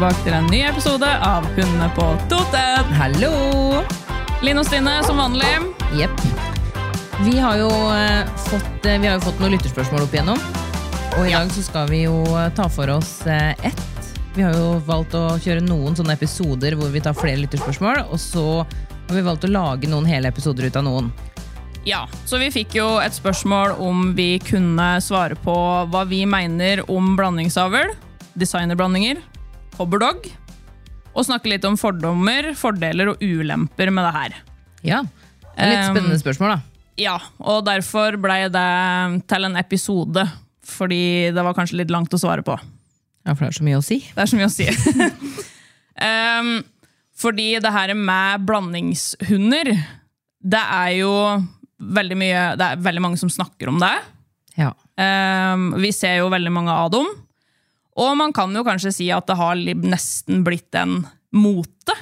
Tilbake til en ny episode av Hundene på Toten. Hallo! Linn og Stine som vanlig. Jepp. Vi har jo eh, fått, eh, vi har jo fått noen lytterspørsmål opp igjennom. Og i dag så skal vi jo eh, ta for oss eh, ett. Vi har jo valgt å kjøre noen sånne episoder hvor vi tar flere lytterspørsmål. Og så har vi valgt å lage noen hele episoder ut av noen. Ja, så vi fikk jo et spørsmål om vi kunne svare på hva vi mener om blandingsavl, designerblandinger, cobberdog, og snakke litt om fordommer, fordeler og ulemper med det her. Ja, det er litt spennende spørsmål, da. Ja, og derfor blei det til en episode, fordi det var kanskje litt langt å svare på. Ja, for det er så mye å si. Det er så mye å si. um, fordi det her med blandingshunder, det er jo veldig mye Det er veldig mange som snakker om det. Ja. Um, vi ser jo veldig mange av dem. Og man kan jo kanskje si at det har nesten blitt en mote.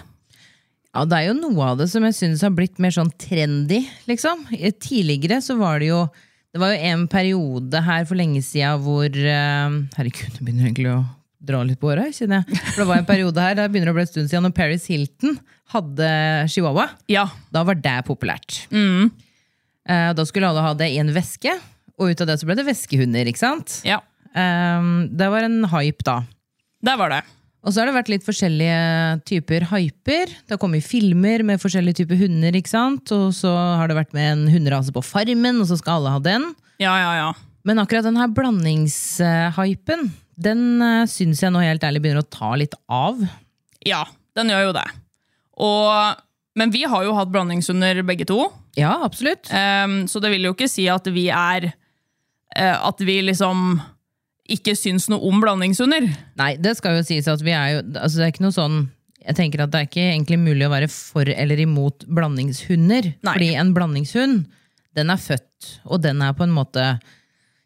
Ja, det er jo noe av det som jeg synes har blitt mer sånn trendy, liksom. Eh, Tidligere så var det jo Det var jo en periode her for lenge siden hvor eh, Herregud, det begynner egentlig å dra litt på åra, kjenner jeg. For det var en periode her, det begynner å bli en stund siden, når Paris Hilton hadde chihuahua. Ja. Da var det populært. Mm. Eh, Da skulle alle ha det i en veske, og ut av det så ble det veskehunder, ikke sant? ja. Eh, Det var en hype da. Der var det. Og så har det vært litt forskjellige typer hyper. Det har kommet filmer med forskjellige typer hunder. ikke sant? Og så har det vært med en hunderase på Farmen, og så skal alle ha den. Ja, ja, ja. Men akkurat den her blandingshypen, den uh, syns jeg nå helt ærlig begynner å ta litt av. Ja, den gjør jo det. Og, men vi har jo hatt blandingshunder begge to. Ja, absolutt. Um, så det vil jo ikke si at vi er uh, At vi liksom ikke syns noe om blandingshunder. Nei, det skal jo sies at vi er jo altså Det er ikke noe sånn jeg tenker at Det er ikke egentlig mulig å være for eller imot blandingshunder. Nei. Fordi en blandingshund, den er født, og den er på en måte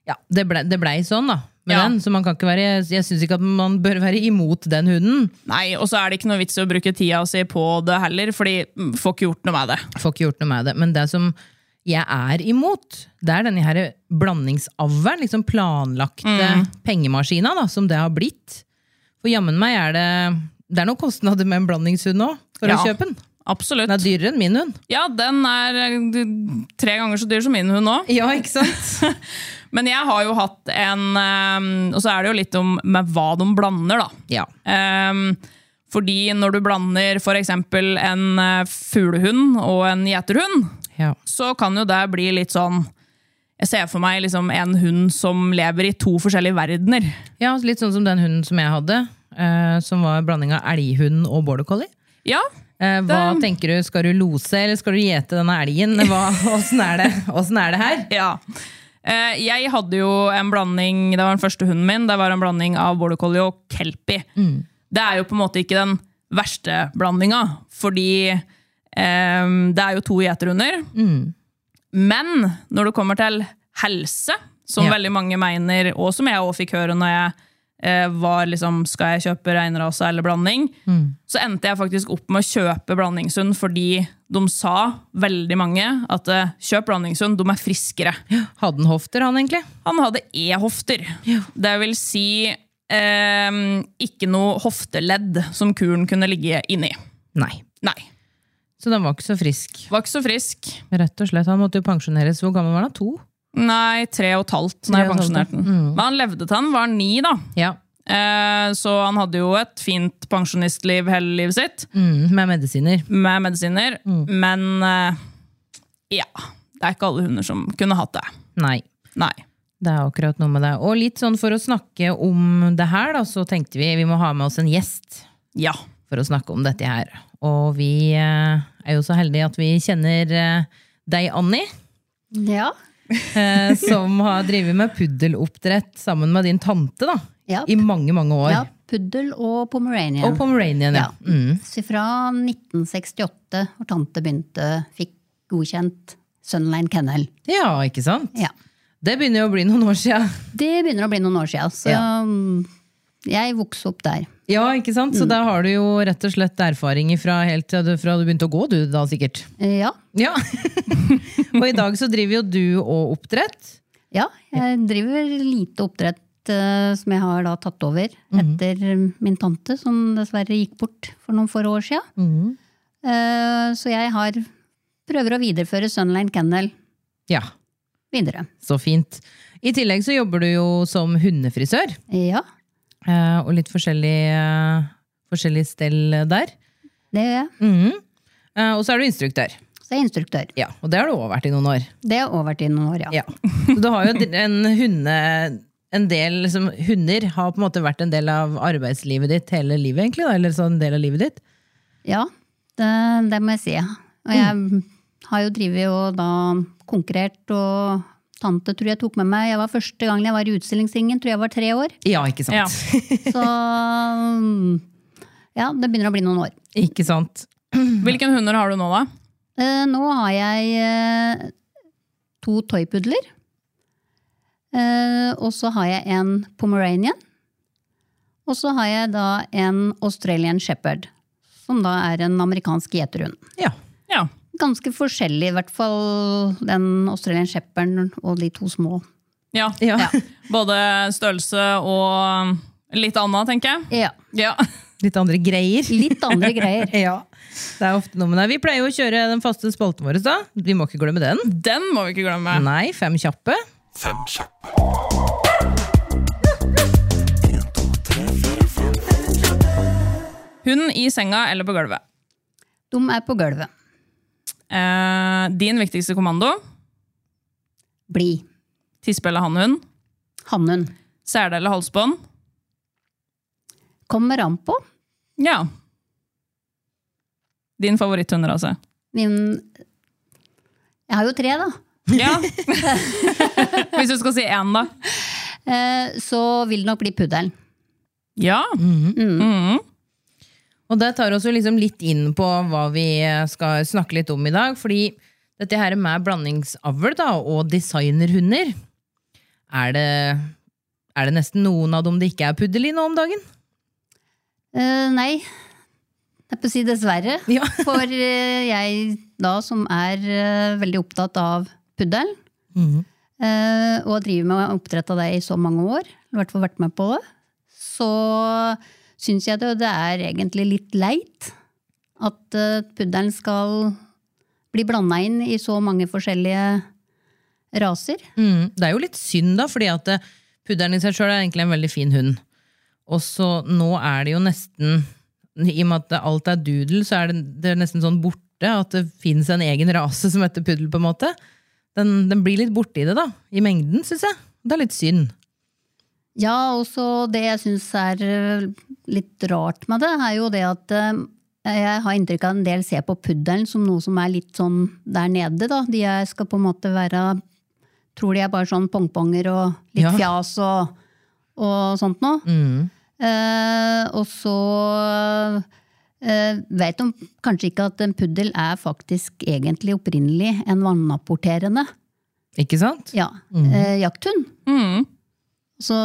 Ja, det blei ble sånn, da. Ja. den, så man kan ikke være, jeg syns ikke at man bør være imot den hunden. Nei, Og så er det ikke noe vits i å bruke tida si på det heller, fordi mm, får ikke gjort noe med det. Får ikke gjort noe med det. Men det som jeg er imot, det er denne her blandingsavlen. Liksom planlagte pengemaskina da, som det har blitt. For jammen meg er det Det er noen kostnader med en blandingshund òg, for Ja. å kjøpe den. Absolutt. Den er dyrere enn min hund. Ja, den er eh, tre ganger så dyr som min hund òg. Ja, ikke sant? Men jeg har jo hatt en um, Og så er det jo litt om med hva de blander, da. Ja. Um, fordi når du blander f.eks. en uh, fuglehund og en gjeterhund, ja. så kan jo det bli litt sånn Jeg ser for meg liksom en hund som lever i to forskjellige verdener. ja, litt sånn som den hunden som jeg hadde, eh, som var en blanding av elghund og border collie. Ja, Eh, hva Det- tenker du, Skal du lose eller skal du gjete denne elgen? Hva, åssen, er det, er det her? Ja. Eh, Jeg hadde jo en blanding, det var den første hunden min, det var en blanding av border collie og kelpie. Det er jo på en måte ikke den verste blandinga, fordi eh, det er jo to gjeterhunder. Men når det kommer til helse, som Ja. veldig mange mener, og som jeg også fikk høre når jeg eh, var liksom, skal jeg kjøpe reinrase eller blanding, så endte jeg faktisk opp med å kjøpe blandingshund fordi de sa, veldig mange, at eh, kjøp blandingshund, de er friskere. Hadde han hofter, han egentlig? Han hadde E-hofter. Det vil si eh, ikke noe hofteledd som kuren kunne ligge inni. Nei. Nei. Så den var ikke så frisk. Var ikke så frisk. Rett og slett, Han måtte jo pensjoneres. Hvor gammel var han? To? Nei, tre og et halvt Tre jeg pensjonerte den. Men han levde til han var ni, da. Ja. Eh, så han hadde jo et fint pensjonistliv hele livet sitt, Mm, med medisiner. med medisiner. Men eh, ja, det er ikke alle hunder som kunne hatt det. Nei. Nei. Det er akkurat noe med det. Og litt sånn for å snakke om det her, da, så tenkte vi vi må ha med oss en gjest Ja. For å snakke om dette her. Og vi eh, er jo så heldige at vi kjenner eh, deg, Annie. Ja. eh, Som har drevet med puddeloppdrett sammen med din tante da, Ja. i mange, mange år. ja. Puddel og pomeranian. Og Pomeranian, ja. Ja. Mm. Så fra 1968, hvor tante begynte, fikk godkjent Sunline Kennel. Ja, ikke sant? Ja. Det begynner jo å bli noen år siden. Det begynner å bli noen år siden, så Ja. Jeg vokste opp der. Ja, ikke sant? Så da har du jo rett og slett erfaring fra, helt til du, fra du begynte å gå, du da sikkert. Eh, Ja, Ja. og i dag så driver jo du og oppdrett. ja jeg driver lite oppdrett eh, som jeg har da tatt over etter min tante, som dessverre gikk bort for noen få år siden. Eh, Så jeg har, prøver å videreføre Sunline Kennel Ja, videre. så fint. I tillegg så jobber du jo som hundefrisør. Ja, Og litt forskjellig, eh, forskjellig stell der. det gjør jeg. Eh, Og så er du instruktør. Så er jeg instruktør. Ja, Og det har du òg vært i noen år. Det har jeg vært i noen år, ja. Ja. Så du har jo en hunde... En del, liksom, hunder har på en måte vært en del av arbeidslivet ditt hele livet, egentlig? Da? Eller sånn en del av livet ditt? Ja, det, det må jeg si. Og jeg har jo drevet og da konkurrert, og tante tror jeg tok med meg Jeg var Første gang jeg var i utstillingsringen, tror jeg var tre år. Ja, ikke sant? Ja. Så ja, det begynner å bli noen år. Ikke sant? Hvilken hunder har du nå, da? Eh, Nå har jeg eh, to toypudler. Eh, Og så har jeg en pomeranian. Og så har jeg da en Australian shepherd, som da er en amerikansk gjeterhund. Ja. Ja. Ganske forskjellig, i hvert fall den Australian Shepherd og de to små. ja. Ja. Både størrelse og litt annet, tenker jeg. Ja, Ja. Litt andre greier. Litt andre greier. Ja. Det er ofte noe med det. Vi pleier jo å kjøre den faste spalten vår, da. Vi må ikke glemme den. Den må vi ikke glemme. Nei, fem kjappe. Fem kjappe. Hund i senga eller på gulvet. De er på gulvet. Eh, din viktigste kommando? Bli. Tispe eller hannhund? Hannhund. Sele eller halsbånd? Kommer an på. Ja. Din favoritthunderase? Min Jeg har jo tre, da. Ja. Hvis du skal si én, da? Eh, Så vil det nok bli puddelen. Ja. Mhm. Og det tar oss jo liksom litt inn på hva vi skal snakke litt om i dag. Fordi dette her med blandingsavl da, og designerhunder er det, er det nesten noen av dem det ikke er puddel i nå om dagen? Uh, nei. Jeg får si dessverre. Ja. For uh, jeg da, som er uh, veldig opptatt av puddel, eh, og driver med oppdrett av det i så mange år, i hvert fall vært med på det, så syns jeg det, det er egentlig litt leit at eh, puddelen skal bli blanda inn i så mange forskjellige raser. Mm, det er jo litt synd, da, fordi at eh, puddelen i seg sjøl er egentlig en veldig fin hund. Og så nå er det jo nesten I og med at alt er doodle, så er det, det er nesten sånn borte at det fins en egen rase som heter puddel, på en måte. Den, den blir litt borte i det, da. I mengden, syns jeg. Det er litt synd. Ja, og så det jeg syns er eh, litt rart med det, er jo det at eh, jeg har inntrykk av at en del ser på puddelen som noe som er litt sånn der nede, da. De skal på en måte være Tror de er bare sånn pongponger og litt Ja. fjas og, og sånt noe. Mm. Eh, og så eh, vet de kanskje ikke at en puddel er faktisk egentlig opprinnelig en vannapporterende Ikke sant? ja, eh, jakthund. Mhm. Så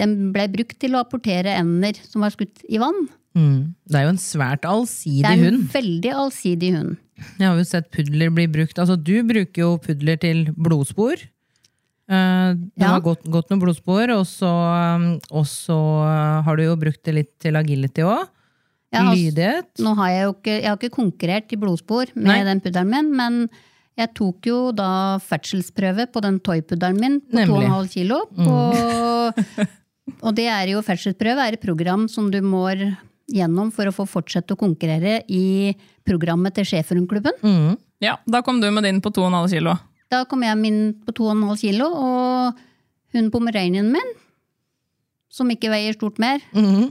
den ble brukt til å apportere ender som var skutt i vann. Mm. Det er jo en svært allsidig hund. Det er en veldig allsidig hund. Jeg har jo sett pudler bli brukt Altså, du bruker jo pudler til blodspor. Det har Ja. gått, gått noen blodspor, og så, um, og så uh, har du jo brukt det litt til agility òg. Lydighet. nå har jeg jo ikke, jeg har ikke konkurrert i blodspor med Nei. den puddelen min, men jeg tok jo da ferdselsprøve på den toypuddelen min på Nemlig. 2,5 kilo. På, og det er jo ferdselsprøve er et program som du må gjennom for å få fortsette å konkurrere i programmet til Schæferhundklubben. Mm. Ja, da kom du med din på 2,5 kilo. Da kom jeg min på 2,5 kilo, og Hun pomeranien min, som ikke veier stort mer, Mhm.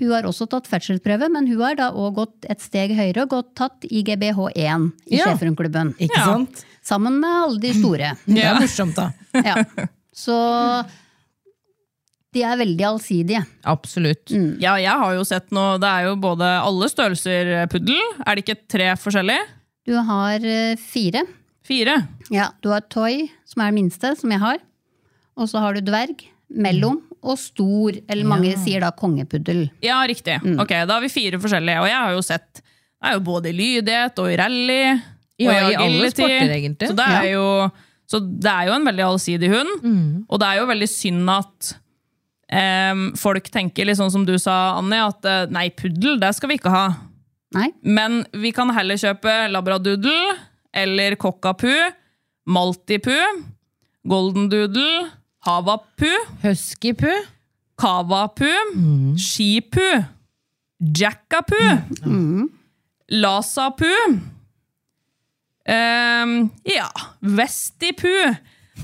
Hun har også tatt ferdselsprøve, men hun har da òg gått et steg høyere og gått tatt IGBH1 i Ja. Schæferhundklubben. Ikke Ja. sant? Sammen med alle de store. Det er morsomt, da. Ja. Så de er veldig allsidige. Absolutt. Ja, jeg har jo sett noe Det er jo både alle størrelser eh, puddel. Er det ikke tre forskjellige? Du har eh, fire. Fire. Ja, du har toy, som er den minste, som jeg har. Og så har du dverg, mellom og stor, eller mange sier da kongepuddel. Ja, riktig. Ok, Da har vi fire forskjellige. Og jeg har jo sett Det er jo både i lydighet og i rally. Ja, og i alle sporter, egentlig. Så det er, jo, så det er jo en veldig allsidig hund. Og det er jo veldig synd at um, folk tenker litt sånn som du sa, Anni, at eh, nei, puddel, det skal vi ikke ha. Nei? Men vi kan heller kjøpe labradoodle eller cockapoo, maltipoo, golden doodle, havapoo, Mm. Skipu. Jackapu. Mm. Lasapu. Um, ja, Vestipu.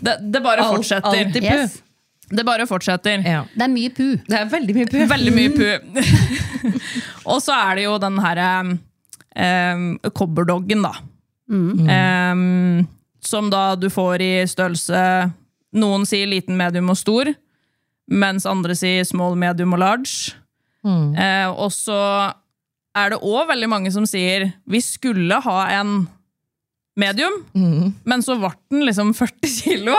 Det, det bare Alt- fortsetter. alltid pu. Yes. Det bare fortsetter. Ja. Det er mye pu. Det er veldig mye pu. Veldig mye pu. og så er det jo den herre um, cobberdoggen, da. Em, som da du får i størrelse Noen sier liten, medium og stor, mens andre sier small, medium og large. Eh, og så er det òg veldig mange som sier vi skulle ha en medium, men så ble den liksom 40 kilo.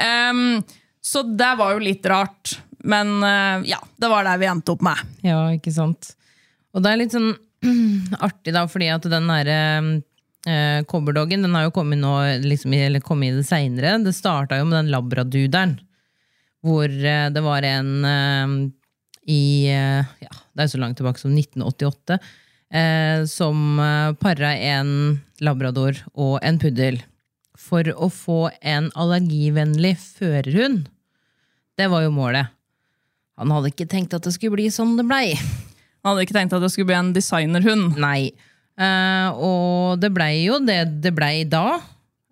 um, så det var jo litt rart. Men uh, ja, det var der vi endte opp med. Ja, ikke sant. Og det er litt sånn artig, da, fordi at den derre eh, cobberdoggen den har jo kommet, nå, liksom, eller kommet i det seinere. Det starta jo med den labraduderen, hvor eh, det var en eh, i eh, ja, Det er så langt tilbake som 1988. Eh, som para en labrador og en puddel for å få en allergivennlig førerhund. Det var jo målet. Han hadde ikke tenkt at det skulle bli sånn det blei. Han hadde ikke tenkt at det skulle bli en designerhund. Nei. Eh, og det blei jo det det blei da.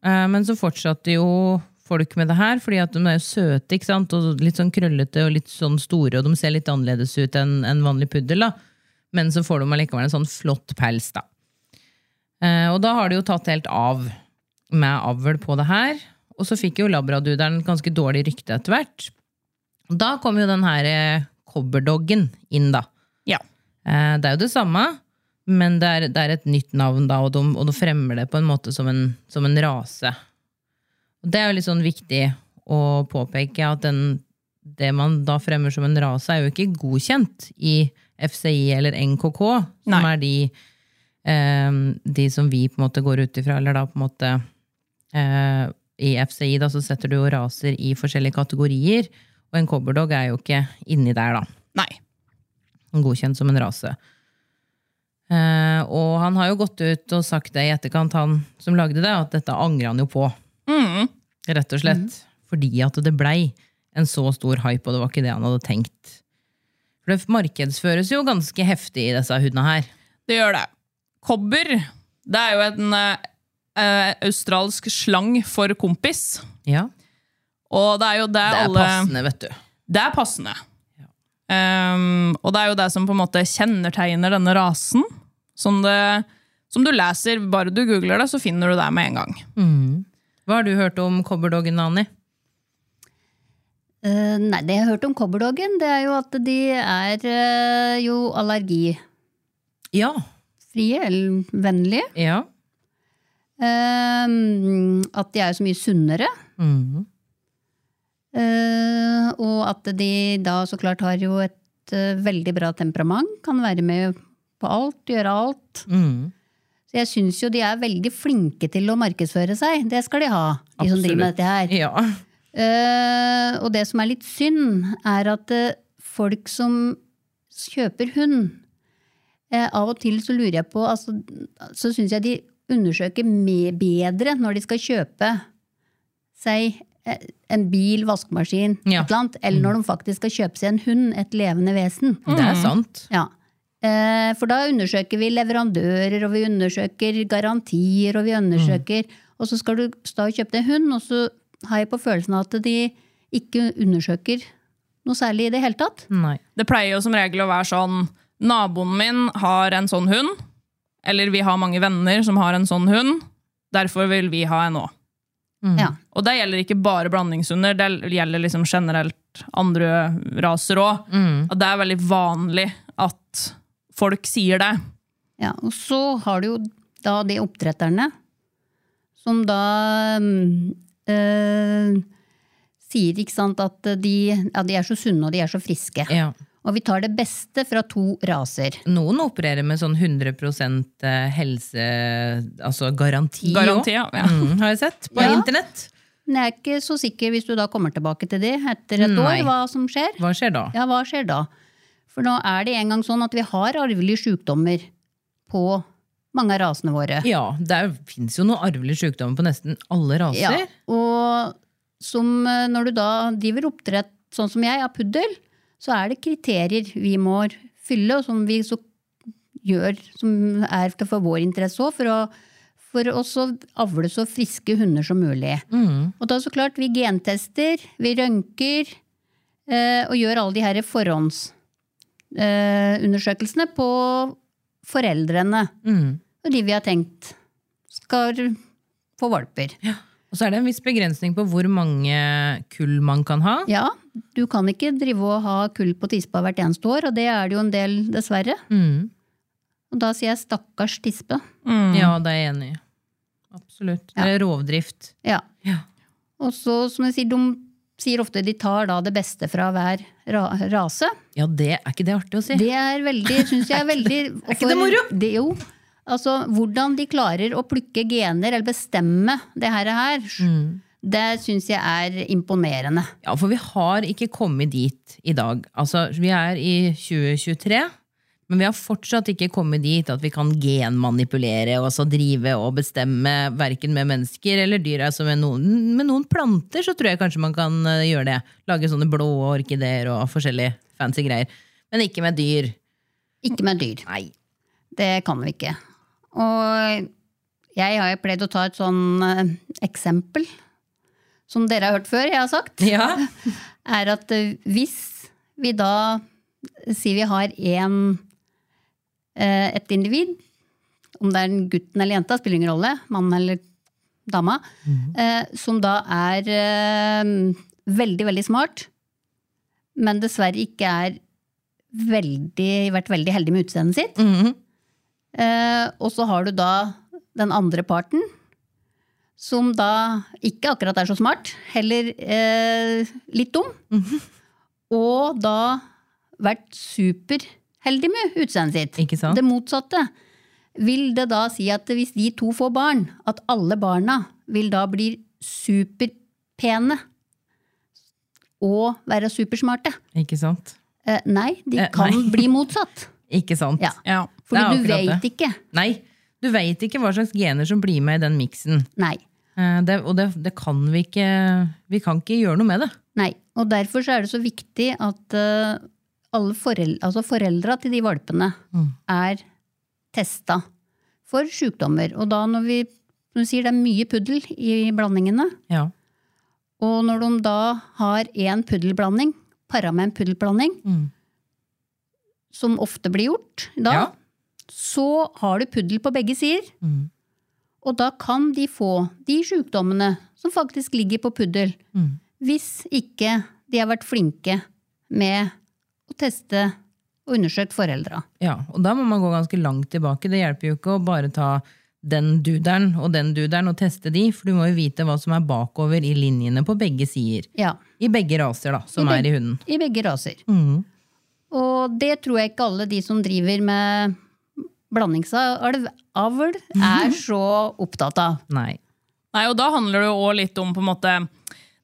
Eh, men så fortsatte jo folk med det her, fordi at de er jo søte ikke sant? og litt sånn krøllete og litt sånn store, og de ser litt annerledes ut enn en vanlig puddel. da. Men så får de allikevel en sånn flott pels. da. Eh, og da har det jo tatt helt av med avl på det her. Og så fikk jo labraduderen ganske dårlig rykte etter hvert. Da kom jo den her cobberdoggen inn, da. Ja. Det er jo det samme, men det er, det er et nytt navn, da, og de, og de fremmer det på en måte som en, som en rase. Og det er jo litt sånn viktig å påpeke at den, det man da fremmer som en rase, er jo ikke godkjent i FCI eller NKK, som Nei. er de, eh, de som vi på en måte går ut ifra, eller da på en måte eh, I FCI da, så setter du jo raser i forskjellige kategorier, og en cobberdog er jo ikke inni der, da Nei. godkjent som en rase. Eh, og han har jo gått ut og sagt det i etterkant, han som lagde det, at dette angrer han jo på. Mm. Rett og slett. Fordi at det blei en så stor hype, og det var ikke det han hadde tenkt. For det markedsføres jo ganske heftig i disse hundene her. Det gjør det. Kobber, det er jo en eh, eh, australsk slang for kompis. Ja, Og det er jo det, Det er alle passende, vet du. Det er passende. Um, og det er jo det som på en måte kjennetegner denne rasen. Som, det, som du leser, bare du googler det, så finner du det med en gang. Hva har du hørt om cobberdoggen, Nani? Uh, nei, det jeg har hørt om cobberdoggen, det er jo at de er uh, jo allergi. Ja. eller vennlige. ja. Uh, at de er så mye sunnere. Mhm. Eh, og at de da så klart har jo et eh, veldig bra temperament. Kan være med på alt, gjøre alt. Mm. Så jeg syns jo de er veldig flinke til å markedsføre seg. Det skal de ha, de som driver med dette her. Ja. Uh, og det som er litt synd, er at uh, folk som kjøper hund uh, Av og til så lurer jeg på altså, Så syns jeg de undersøker bedre når de skal kjøpe seg en bil, vaskemaskin, Ja. et eller annet, eller når de faktisk skal kjøpe seg en hund, et levende vesen. Det er sant. Ja. Eh, For da undersøker vi leverandører, og vi undersøker garantier, og vi undersøker Og så skal du da kjøpe deg en hund, og så har jeg på følelsen at de ikke undersøker noe særlig i det hele tatt. Nei. Det pleier jo som regel å være sånn Naboen min har en sånn hund. Eller vi har mange venner som har en sånn hund. Derfor vil vi ha en òg. Ja. Og det gjelder ikke bare blandingshunder, det gjelder liksom generelt andre raser òg. Og det er veldig vanlig at folk sier det. Ja, og så har du jo da de oppdretterne som da mm, eh, sier ikke sant, at de, ja, de er så sunne og de er så friske. Ja. Og vi tar det beste fra to raser. Noen opererer med sånn 100 helse... Altså garanti. også. Garanti, ja. ja. Mm, har jeg sett på Ja. internett. Men jeg er ikke så sikker hvis du da kommer tilbake til det etter et Nei. år, hva som skjer. Hva skjer da? Ja, hva skjer da? For nå er det en gang sånn at vi har arvelige sykdommer på mange av rasene våre. Ja, det fins jo noen arvelige sykdommer på nesten alle raser. Ja, og som eh, når du da driver oppdrett sånn som jeg, av puddel, så er det kriterier vi må fylle, og som vi så gjør, som er for vår interesse òg, for å for å også avle så friske hunder som mulig. Og da så klart, vi gentester, vi røntger eh, og gjør alle de her forhåndsundersøkelsene eh, på foreldrene. Mm. Og de vi har tenkt skal få valper. Og så er det en viss begrensning på hvor mange kull man kan ha. Ja, du kan ikke drive og ha kull på tispa hvert eneste år, og det er det jo en del, dessverre. Mm. Og da sier jeg stakkars tispe. Ja, det er jeg enig i. Absolutt. Det er rovdrift. Ja. Ja. Og så, som jeg sier, de sier ofte de tar da det beste fra hver ra rase. ja, det er ikke det artig å si? Det er veldig, syns jeg er veldig Er ikke det moro? Det, jo. Altså, hvordan de klarer å plukke gener, eller bestemme det her, her Mm. det syns jeg er imponerende. Ja, for vi har ikke kommet dit i dag. Altså, vi er i 2023, men vi har fortsatt ikke kommet dit at vi kan genmanipulere og så drive og bestemme verken med mennesker eller dyr. Altså med, noen, med noen planter så tror jeg kanskje man kan eh, gjøre det. Lage sånne blå orkideer og forskjellige fancy greier. Men ikke med dyr. Ikke med dyr. Nei. Det kan vi ikke. Og jeg har jo pleid å ta et sånn eh, eksempel, som dere har hørt før, jeg har sagt, Ja. er at eh, hvis vi da sier vi har en, eh, et individ, om det er en gutten eller jenta, spiller ingen rolle, mann eller dama, eh, som da er veldig, veldig smart, men dessverre ikke er veldig, vært veldig heldig med utseendet sitt. Mhm. Eh, og så har du da den andre parten, som da ikke akkurat er så smart, heller eh, litt dum. Og da vært superheldig med utseendet sitt. Det motsatte. Vil det da si at hvis de to får barn, at alle barna vil da bli superpene og være supersmarte? Ikke sant? Eh, nei, de Eh, kan nei. bli motsatt. Ikke sant? Ja. Ja. Fordi du det. ikke. Nei, du veit ikke hva slags gener som blir med i den miksen. Nei. Eh, Det, og det, det kan vi ikke Vi kan ikke gjøre noe med det. Nei, og derfor så er det så viktig at eh, alle foreldre, altså foreldra til de valpene er testa for sykdommer. Og da når vi som du sier, det er mye puddel i blandingene, Ja. og når de da har én puddelblanding para med en puddelblanding, Mm. Som ofte blir gjort da, Ja. så har du puddel på begge sider. Mm. Og da kan de få de sykdommene som faktisk ligger på puddel, Mm. hvis ikke de har vært flinke med å teste og undersøkt foreldra. Ja, og da må man gå ganske langt tilbake. Det hjelper jo ikke å bare ta den duderen og den duderen og teste de, for du må jo vite hva som er bakover i linjene på begge sider. Ja, I begge raser, da, som I er i hunden. i begge raser. Mhm. Og det tror jeg ikke alle de som driver med blandingsavl er så opptatt av. Nei. Nei, og da handler det jo òg litt om på en måte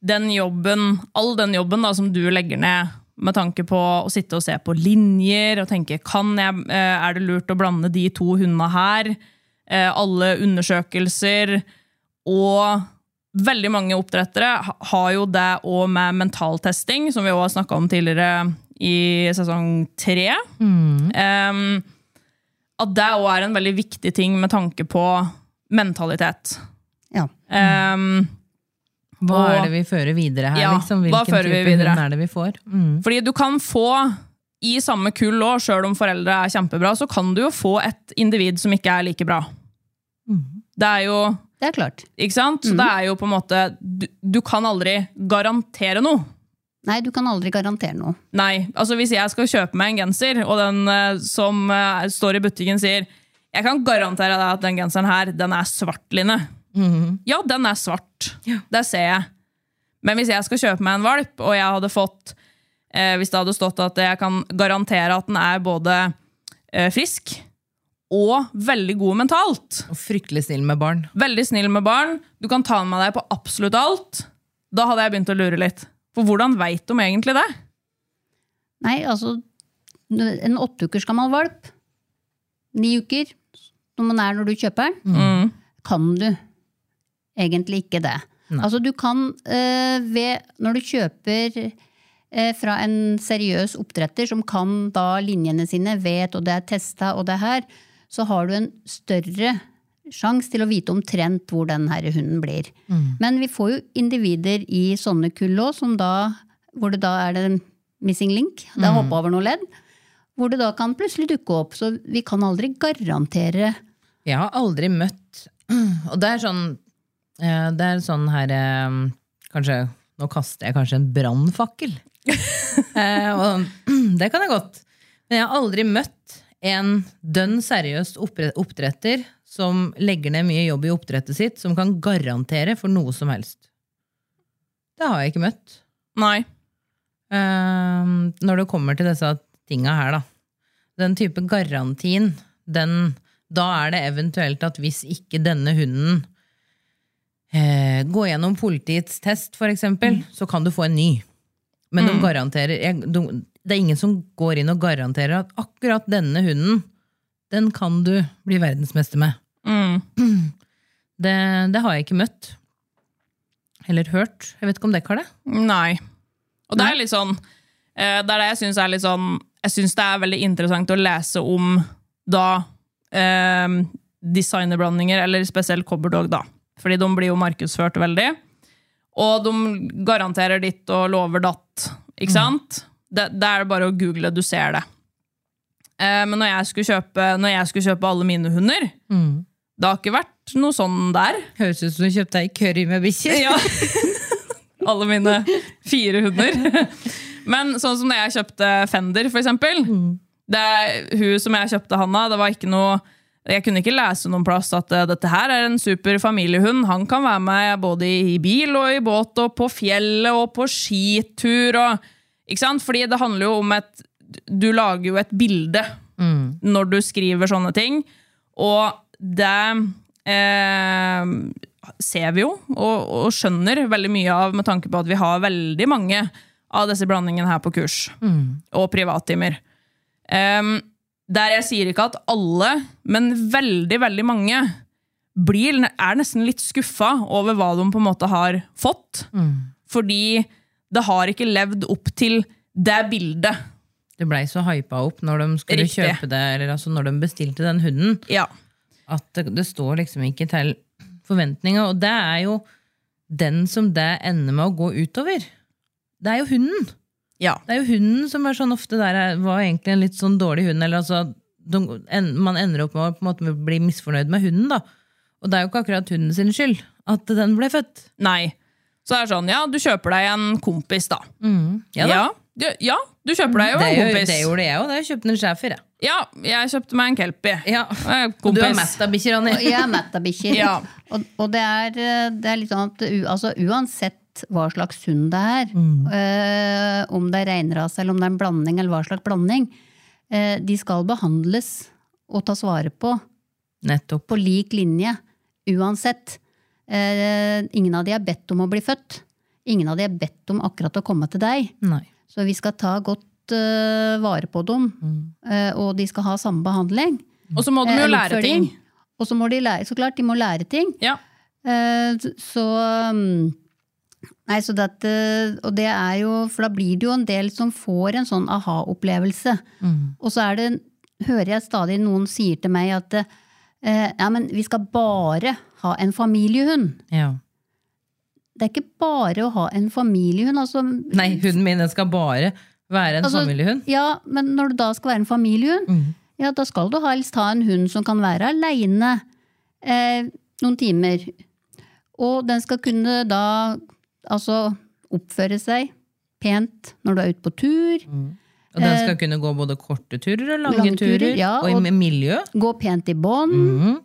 den jobben, all den jobben da, som du legger ned med tanke på å sitte og se på linjer og tenke kan jeg, eh, er det lurt å blande de to hundene her? Eh, Alle undersøkelser. Og veldig mange oppdrettere har jo det òg med mentaltesting, som vi òg har snakka om tidligere i sesong tre. Em, at det òg er en veldig viktig ting med tanke på mentalitet. Ja. Um, Hva Og- er det vi fører videre her? Ja, liksom? hva Hvilken vi type videre? hund er det vi får? Mm. Fordi du kan få, i samme kull òg, sjøl om foreldre er kjempebra, så kan du jo få et individ som ikke er like bra. Det er jo Det er klart. Ikke sant? Så det er jo på en måte du, du kan aldri garantere noe. Nei, du kan aldri garantere noe. Nei, altså Hvis jeg skal kjøpe meg en genser, og den eh, som eh, står i butikken sier jeg kan garantere deg at den genseren her, den er svart, Line. Ja, den er svart. Det ser jeg. Men hvis jeg skal kjøpe meg en valp, og jeg hadde fått eh, Hvis det hadde stått at jeg kan garantere at den er både eh, frisk og veldig god mentalt, Og fryktelig snill med barn. veldig snill med barn, du kan ta med deg på absolutt alt, da hadde jeg begynt å lure litt. For hvordan veit de egentlig det? Nei, altså En åtte ukers gammel valp, ni uker, som den er når du kjøper den, Mm. kan du egentlig ikke det. Altså du kan eh, ved Når du kjøper eh, fra en seriøs oppdretter som kan da linjene sine, vet og det er testa og det her, så har du en større sjanse til å vite omtrent hvor den her hunden blir. Men vi får jo individer i sånne kull òg, hvor det da er det en missing link, det er hoppa over noe ledd, hvor det da kan plutselig dukke opp. Så vi kan aldri garantere Jeg har aldri møtt Og det er sånn eh, Det er sånn her eh, Kanskje Nå kaster jeg kanskje en brannfakkel. Eh, det kan jeg godt. Men jeg har aldri møtt en dønn seriøs oppdretter som legger ned mye jobb i oppdrettet sitt, som kan garantere for noe som helst. Det har jeg ikke møtt. Nei. Uh, når det kommer til disse tinga her, da. Den type garantien, den, da er det eventuelt at hvis ikke denne hunden uh, går gjennom politiets test, for eksempel, så kan du få en ny. Men de garanterer jeg, de, Det er ingen som går inn og garanterer at akkurat denne hunden, den kan du bli verdensmester med. Mm. Det, det har jeg ikke møtt. Eller hørt. Jeg vet ikke om dere har det? Nei. Og det er litt sånn eh, Det er det jeg syns er litt sånn Jeg syns det er veldig interessant å lese om da eh, designerblandinger, eller spesielt cobberdog, da. Fordi de blir jo markedsført veldig. Og de garanterer ditt og lover datt. Ikke sant? Det, det er bare å google, du ser det. Eh, men når jeg, skulle kjøpe, når jeg skulle kjøpe alle mine hunder, det har ikke vært noe sånn der. Høres ut som du kjøpte ei curry med bikkjer. Ja. Alle mine fire hunder. Men sånn som da jeg kjøpte Fender, for eksempel. Det, hun som jeg kjøpte Hanna, det var ikke noe jeg kunne ikke lese noen plass at eh, dette her er en super familiehund. Han kan være med både i bil og i båt og på fjellet og på skitur. Og, ikke sant? Fordi det handler jo om et Du lager jo et bilde når du skriver sånne ting. Og det eh, ser vi jo og, og skjønner veldig mye av med tanke på at vi har veldig mange av disse blandingene her på kurs. Og privattimer. Um, der jeg sier ikke at alle, men veldig, veldig mange blir, er nesten litt skuffa over hva de på en måte har fått. Fordi det har ikke levd opp til det bildet. Det blei så hypa opp når de skulle Riktig. kjøpe det, eller altså når de bestilte den hunden, Ja. at det, det står liksom ikke til forventninga. Og det er jo den som det ender med å gå utover. Det er jo hunden. ja. Det er jo hunden som er sånn ofte der er- var egentlig en litt sånn dårlig hund. eller altså, de, en, Man ender opp med å måte bli misfornøyd med hunden. da. Og det er jo ikke akkurat hunden sin skyld at den ble født. Nei. Så det er sånn, ja, du kjøper deg en kompis, da. Ja, da. Ja, du, ja, du kjøper deg jo en kompis. det gjorde jeg òg. Jeg kjøpte en schæfer. Ja, jeg kjøpte meg en kelpie. Ja. Og du er mett av bikkjer, Anni. Jeg er mett av bikkjer. Ja. Og, og det, er, eh, det er litt sånn at altså, uansett hva slags hund det er, eh, om det er reinrase eller om det er en blanding, eller hva slags blanding, øh, de skal behandles og tas vare på Nettopp. på lik linje uansett. Uh, ingen av de er bedt om å bli født. Ingen av de er bedt om akkurat å komme til deg. Nei. Så vi skal ta godt uh, vare på dem, eh, og de skal ha samme behandling. Og så må de jo Eh, lære ting. Og så må de lære, så klart, de må lære ting. Ja. Så um, Nei, så dette, og det er jo, for da blir det jo en del som får en sånn aha-opplevelse. Og så er det, hører jeg stadig noen sier til meg at eh, ja, men vi skal bare ha en familiehund. Ja. Det er ikke bare å ha en familiehund. Altså, Nei, hunden min skal bare være en altså, familiehund. Ja, men når du da skal være en familiehund, ja, da skal du helst ha en hund som kan være aleine eh, noen timer. Og den skal kunne da altså oppføre seg pent når du er ute på tur. Og den skal kunne gå både korte turer og lange, Eh, lange turer, ja, og i miljø. Gå pent i bånd. Mhm.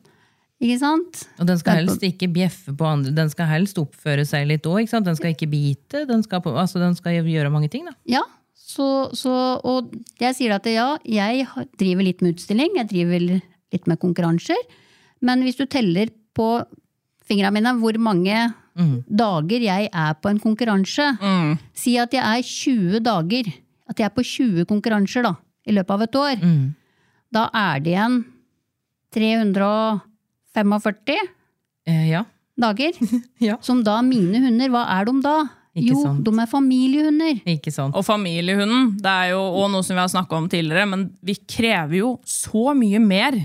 Ikke sant? Og den skal helst ikke bjeffe på andre. Den skal helst oppføre seg litt òg. Den skal ikke bite. Den skal, på, altså, den skal gjøre mange ting. Da. Ja, så, så, og jeg sier at ja, jeg driver litt med utstilling, jeg driver litt med konkurranser. Men hvis du teller på fingrene mine hvor mange dager jeg er på en konkurranse, si at jeg er 20 dager, at jeg er på 20 konkurranser da, i løpet av et år, da er det igjen 345 Eh, ja. dager. Ja. Som da mine hunder, hva er de da? Ikke jo, sant. de er familiehunder. Ikke sant? Og familiehunden, det er jo også noe som vi har snakka om tidligere, men vi krever jo så mye mer.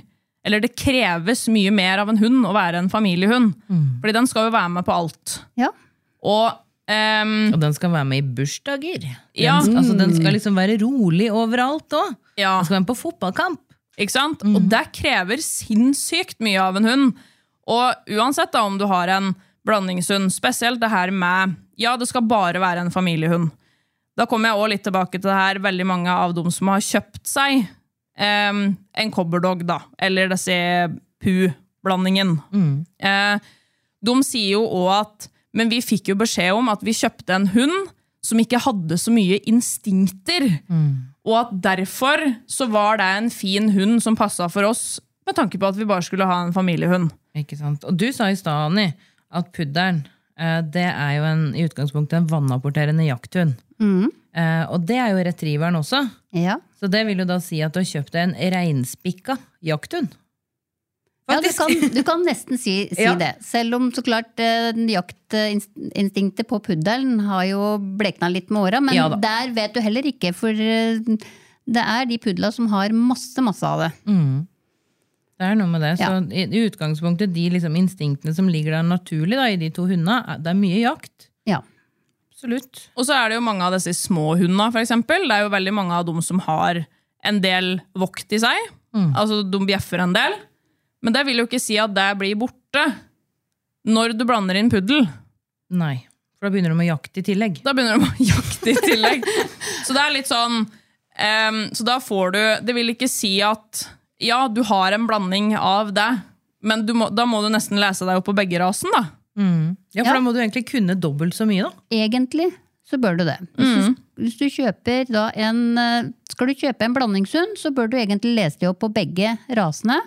Eller det kreves mye mer av en hund å være en familiehund. Fordi den skal jo være med på alt. Ja. Og Um, Og den skal være med i bursdager. Den, Ja. altså, den skal liksom være rolig overalt òg. ja, Den skal være med på fotballkamp. Ikke sant? Og det krever sinnssykt mye av en hund. Og uansett da om du har en blandingshund, spesielt det her med Ja, det skal bare være en familiehund. Da kommer jeg også litt tilbake til det her, veldig mange av dem som har kjøpt seg um, en cobberdog, da, eller disse pu-blandingen. Eh, de sier jo òg at Men vi fikk jo beskjed om at vi kjøpte en hund som ikke hadde så mye instinkter. Og at derfor så var det en fin hund som passa for oss, med tanke på at vi bare skulle ha en familiehund. Ikke sant? Og du sa i stad, Anni, at pudderen eh, det er jo en, i utgangspunktet en vannapporterende jakthund. Mm. og det er jo retrieveren også. Ja. Så det vil jo da si at du har kjøpt deg en reinspikka jakthund. Ja, du kan, du kan nesten si, si Ja. det. Selv om så klart eh, jaktinstinktet på puddelen har jo blekna litt med åra. Men Ja der vet du heller ikke, for eh, det er de pudla som har masse, masse av det. Det er noe med det. Så i, i utgangspunktet, de liksom instinktene som ligger der naturlig da, i de to hundene, det er mye jakt. Ja. Absolutt. Og så er det jo mange av disse små hundene, eksempel. Det er jo veldig mange av dem som har en del vokt i seg. Altså, de bjeffer en del. Men det vil jo ikke si at det blir borte når du blander inn puddel. Nei. For da begynner du med jakt i tillegg. Da begynner du med jakt i tillegg. Så det er litt sånn um, Så da får du Det vil ikke si at ja, du har en blanding av det, men du må, da må du nesten lese deg opp på begge rasen, da. Ja, for Ja. da må du egentlig kunne dobbelt så mye, da. Egentlig så bør du det. Hvis, du, hvis du kjøper da en eh, Skal du kjøpe en blandingshund, så bør du egentlig lese deg opp på begge rasene.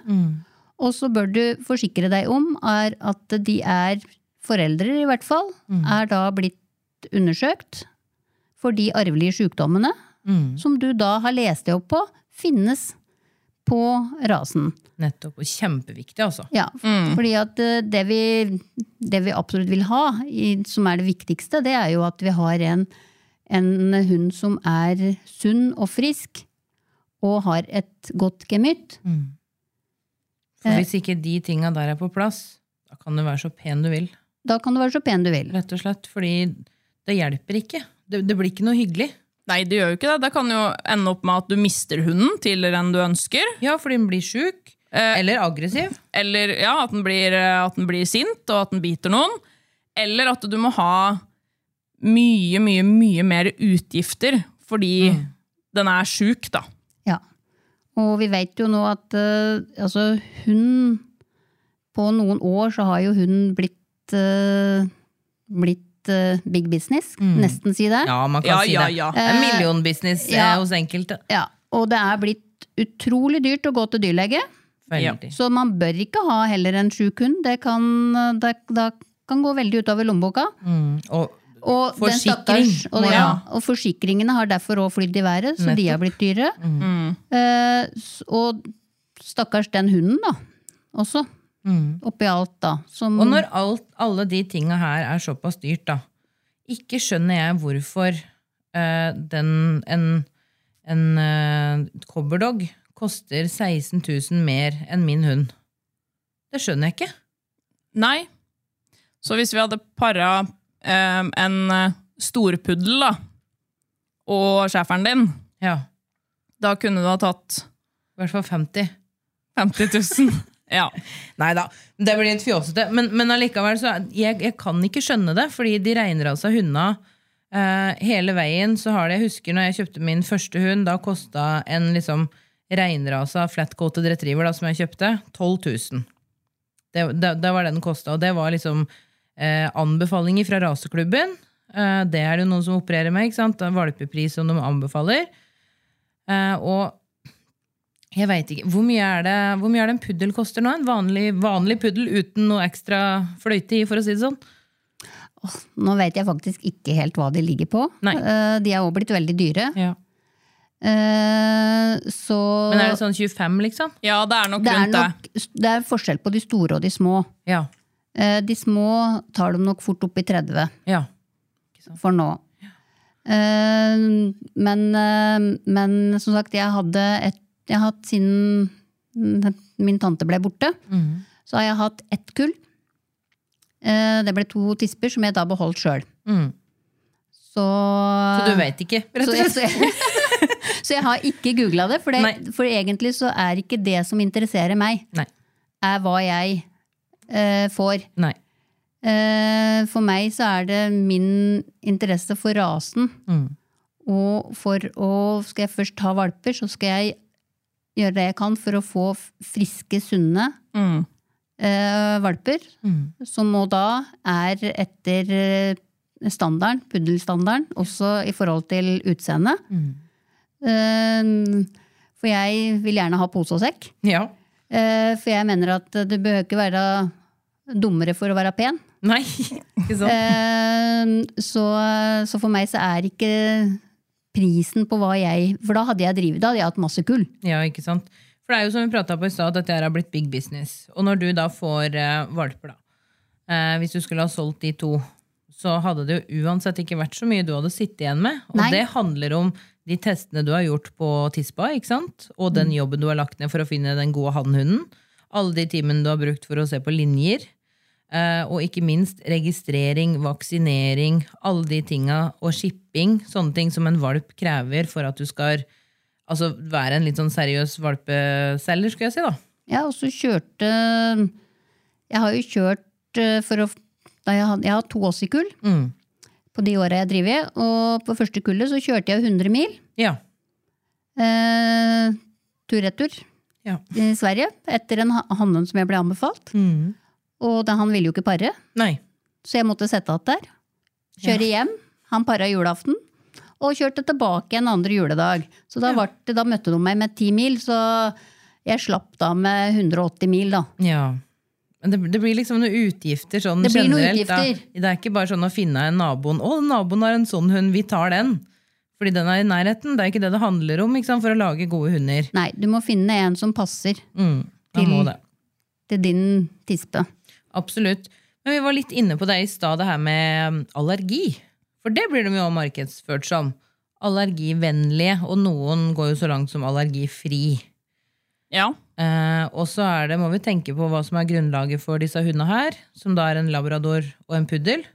Og så bør du forsikre deg om er at de er foreldre, i hvert fall, er da blitt undersøkt for de arvelige sykdommene som du da har lest deg opp på, finnes på rasen. Nettopp. Og kjempeviktig, altså. Ja, fordi at eh, det vi, det vi absolutt vil ha, i, som er det viktigste, det er jo at vi har en, en hund som er sunn og frisk, og har et godt gemytt. For hvis ikke de tinga der er på plass, da kan du være så pen du vil. Da kan du være så pen du vil. Rett og slett. Fordi det hjelper ikke. Det, det blir ikke noe hyggelig. Nei, det gjør jo ikke det. Det kan jo ende opp med at du mister hunden til den du ønsker. Ja, fordi den blir sjuk. Eller aggressiv. Eller ja, at den, blir, eh, at den blir sint, og at den biter noen. Eller at du må ha mye, mye, mye mer utgifter fordi den er sjuk, da. Ja. Og vi vet jo nå at uh, altså hun På noen år så har jo hun blitt uh, blitt eh, big business, nesten si det. Ja, man kan Ja, si ja, det. ja. Det er millionbusiness ja. hos enkelte. Ja, og det er blitt utrolig dyrt å gå til dyrlege. Veldig. Så man bør ikke ha heller en sjuk hund. Det kan, det, det kan gå veldig utover lommeboka. Mm. Og Og, den Forsikring stakkars- og, ja, og forsikringene har derfor òg flydd i været, så de har blitt dyre. Eh, og stakkars den hunden, da. Også. Oppi alt, da. Som, Og når alt, alle de tinga her er såpass dyrt, da, ikke skjønner jeg hvorfor eh, den, en, en eh, cobberdog koster 16 000 mer enn min hund. Det skjønner jeg ikke. Nei. Så hvis vi hadde para en eh, storpuddel, da, og schæferen din, Ja. da kunne du ha tatt I hvert fall 50. 50 000. Ja. Nei da, det blir litt fjåsete. Men, men allikevel, så jeg, jeg kan ikke skjønne det, fordi de reinrasa hundene Uh, hele veien. så har det, Jeg husker når jeg kjøpte min første hund, da kosta en liksom reinrasa flatcoated retriever da, som jeg kjøpte, 12 000. Det, det, det var det den kosta. Og det var liksom eh, anbefalinger fra raseklubben. Eh, det er det jo noen som opererer med. ikke sant? Valpepris som de anbefaler. Eh, og jeg vet ikke, Hvor mye er det hvor mye er det en puddel koster nå? En vanlig, vanlig puddel uten noe ekstra fløyte i, for å si det sånn? Nå vet jeg faktisk ikke helt hva de ligger på. Nei. Eh, De er også blitt veldig dyre. Ja. Eh, Så Men er det sånn 25, liksom? ja, det er nok det er, nok, det. det er forskjell på de store og de små. Ja. Eh, De små tar de nok fort opp i 30 ja. for nå. Eh, Men, eh, men som sagt, jeg hadde et Jeg har hatt siden min tante ble borte, mm. så har jeg hatt ett kull. Eh, Det ble to tisper som jeg da beholdt sjøl. Mm. Så, Så du vet ikke, rett så og jeg, slett? så, jeg, så jeg har ikke googla det, for, det, for egentlig så er ikke det som interesserer meg, Nei. er hva jeg eh, får. Nei. Eh, for meg så er det min interesse for rasen. Mm. Og for å Skal jeg først ha valper, så skal jeg gjøre det jeg kan for å få friske, sunne Mm. eh, valper. Mm. Som nå da er etter eh, standarden, puddelstandarden, også i forhold til utseende. Mm. Eh, for jeg vil gjerne ha pose og sekk. Ja. Eh, for jeg mener at det behøver ikke være dummere for å være pen. Nei, ikke sant? Eh, så, så for meg så er ikke prisen på hva jeg For da hadde jeg drivet, da hadde jeg hatt masse kull. Ja, ikke sant? For det er jo som vi prata på i stad, at dette har blitt big business. Og når du da får eh, valper, da, eh, hvis du skulle ha solgt de to, så hadde det jo uansett ikke vært så mye du hadde sittet igjen med. Og Nei. det handler om de testene du har gjort på Tispa, ikke sant? og den jobben du har lagt ned for å finne den gode hannhunden. Alle de timene du har brukt for å se på linjer. Eh, og ikke minst registrering, vaksinering, alle de tinga, og shipping. Sånne ting som en valp krever for at du skal altså, være en litt sånn seriøs valpeselger, skulle jeg si. da. Ja, og så kjørte Jeg har jo kjørt eh, for å jeg, had, jeg har to Åssikull Mm. på de åra jeg driver. og på første kullet så kjørte jeg 100 mil. Ja. Eh, Tur-retur Ja. i Sverige etter en ha- hannhund som jeg ble anbefalt. Mm. Og da, han ville jo ikke pare, Nei. så jeg måtte sette att der. Kjøre hjem. Han para julaften. Og kjørte tilbake en andre juledag. Så da, ja. det, da møtte de meg med ti mil, så jeg slapp da med 180 mil, da. Ja. Men det, det blir liksom noen utgifter sånn Det generelt. utgifter. Det er ikke bare sånn å finne en naboen. 'Å, naboen har en sånn hund, vi tar den'. Fordi den er i nærheten. Det er ikke det det handler om ikke sant? for å lage gode hunder. Nei, du må finne en som passer Mm. Til- det. til din tispe. Absolutt. Men vi var litt inne på det i stad, det her med um, allergi. For det blir de jo markedsført som. Allergivennlige, og noen går jo så langt som allergifri. Ja. Eh, og så er det, må vi tenke på hva som er grunnlaget for disse hundene her, som da er en labrador og en puddel.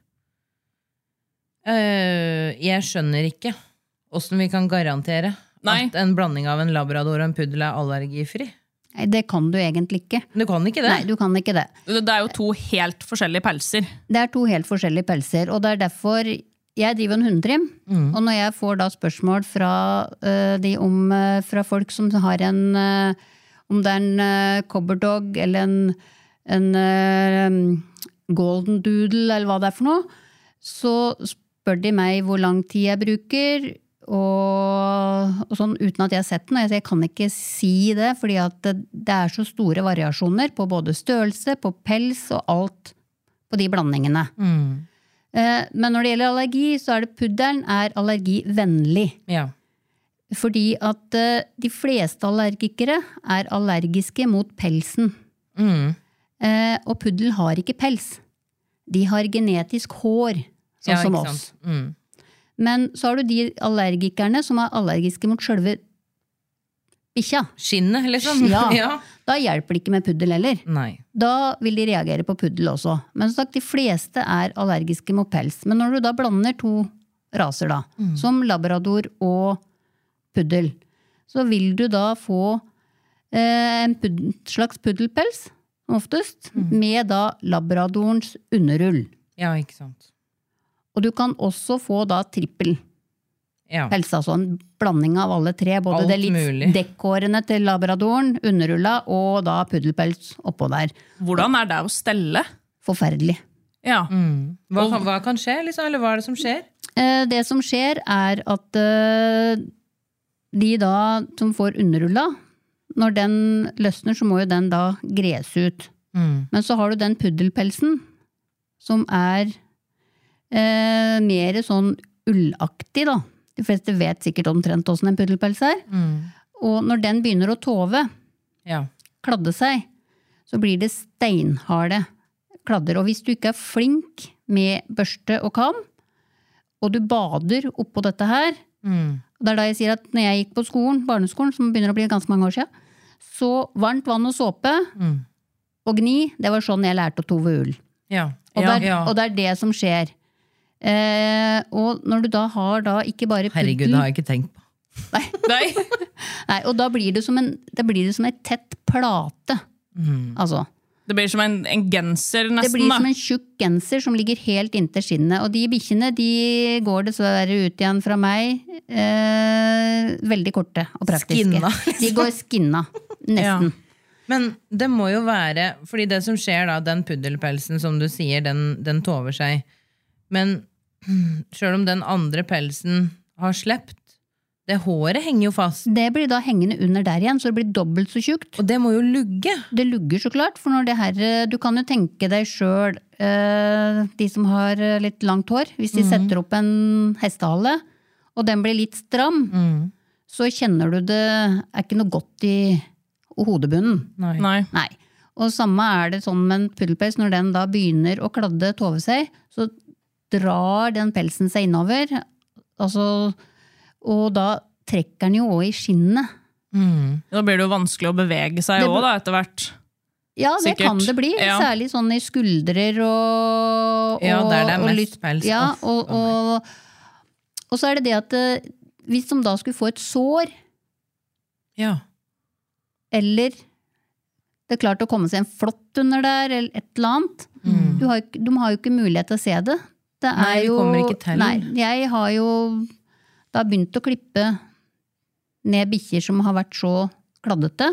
Eh, jeg skjønner ikke åssen vi kan garantere Nei. at en blanding av en labrador og en puddel er allergifri. Nei, det kan du egentlig ikke. Du kan ikke det. Nei, du kan ikke det. Det er jo to helt forskjellige pelser. Det er to helt forskjellige pelser, og det er derfor jeg driver en hundetrim. Og når jeg får da spørsmål fra, uh, de om, uh, fra folk som har en uh, Om det er en uh, cobberdog eller en, en golden doodle eller hva det er for noe, så spør de meg hvor lang tid jeg bruker. Og, og sånn uten at jeg har sett den. og Jeg, jeg kan ikke si det, fordi at det, det er så store variasjoner på både størrelse, på pels og alt på de blandingene. Mm. Eh, Men når det gjelder allergi, så er det puddelen er allergivennlig. Ja. Fordi at eh, de fleste allergikere er allergiske mot pelsen. Mm. Eh, Og puddel har ikke pels. De har genetisk hår, sånn ja, som oss. Mm. Men så har du de allergikerne som er allergiske mot sjølve bikkja. Skinnet, liksom. Ja, Da hjelper det ikke med puddel heller. Nei. Da vil de reagere på puddel også. Men som sagt, de fleste er allergiske mot pels. Men når du da blander to raser, da, som labrador og puddel, så vil du da få eh, en pud slags puddelpels, oftest, med da labradorens underull. Ja, ikke sant. Og du kan også få da trippelpels, Ja. altså en blanding av alle tre. Både Alt det litt mulig. dekkhårene til labradoren, underrulla, og da puddelpels oppå der. Hvordan er det å stelle? Forferdelig. Ja. Mm. Hva, kan, hva kan skje, liksom? Eller hva er det som skjer? Eh, Det som skjer, er at eh, de da som får underrulla, når den løsner, så må jo den da gres ut. Mm. Men så har du den puddelpelsen, som er eh, mer sånn ullaktig, da. De fleste vet sikkert omtrent åssen en puddelpels er. Mm. Og når den begynner å tove, Ja. kladde seg, så blir det steinharde kladder. Og hvis du ikke er flink med børste og kam, og du bader oppå dette her, Mm. og det er da jeg sier at når jeg gikk på skolen, barneskolen, som begynner å bli ganske mange år siden, så varmt vann og såpe Mm. og gni, det var sånn jeg lærte å tove ull. Ja. Og, ja. det, er, ja. og det er det som skjer. Eh, og når du da har da ikke bare puddel Herregud, det har jeg ikke tenkt på. Nei. Nei, og da blir det som en, da blir det som en tett plate. Mm. Altså. Det blir som en, en genser, Det blir da. som en tjukk genser som ligger helt inntil skinnet. Og de bikkjene de går dessverre ut igjen fra meg eh, veldig korte og praktiske. Skinna, De går skinna, nesten. Men det må jo være Fordi det som skjer da, den puddelpelsen som du sier, den, den tover seg. Men sjøl om den andre pelsen har slept, det håret henger jo fast. Det blir da hengende under der igjen, så det blir dobbelt så tjukt. Og det må jo lugge. Det lugger så klart, for når det her eh, Du kan jo tenke deg sjøl, de som har eh, litt langt hår, hvis de setter opp en hestehale, og den blir litt stram, Mm. så kjenner du det er ikke noe godt i hodebunnen. Nei. Nei. Nei. Og samme er det sånn med en puddelpels. Når den da begynner å kladde, tove seg, så drar den pelsen seg innover. Altså, og da trekker den jo òg i skinnet. Mm. Da blir det jo vanskelig å bevege seg òg, da, etter hvert. Ja, det Sikkert. kan det bli. Ja. Særlig sånn i skuldrer og, og Ja, der det er mest litt- pels. Ja, og, og, og så er det det at eh, hvis de da skulle få et sår, Ja. eller det er klart å komme seg en flått under der, eller et eller annet Mm. du har, De har jo ikke mulighet til å se det. Det er Nei, vi jo, kommer ikke til. Nei, jeg har jo da begynt å klippe ned bikkjer som har vært så kladdete.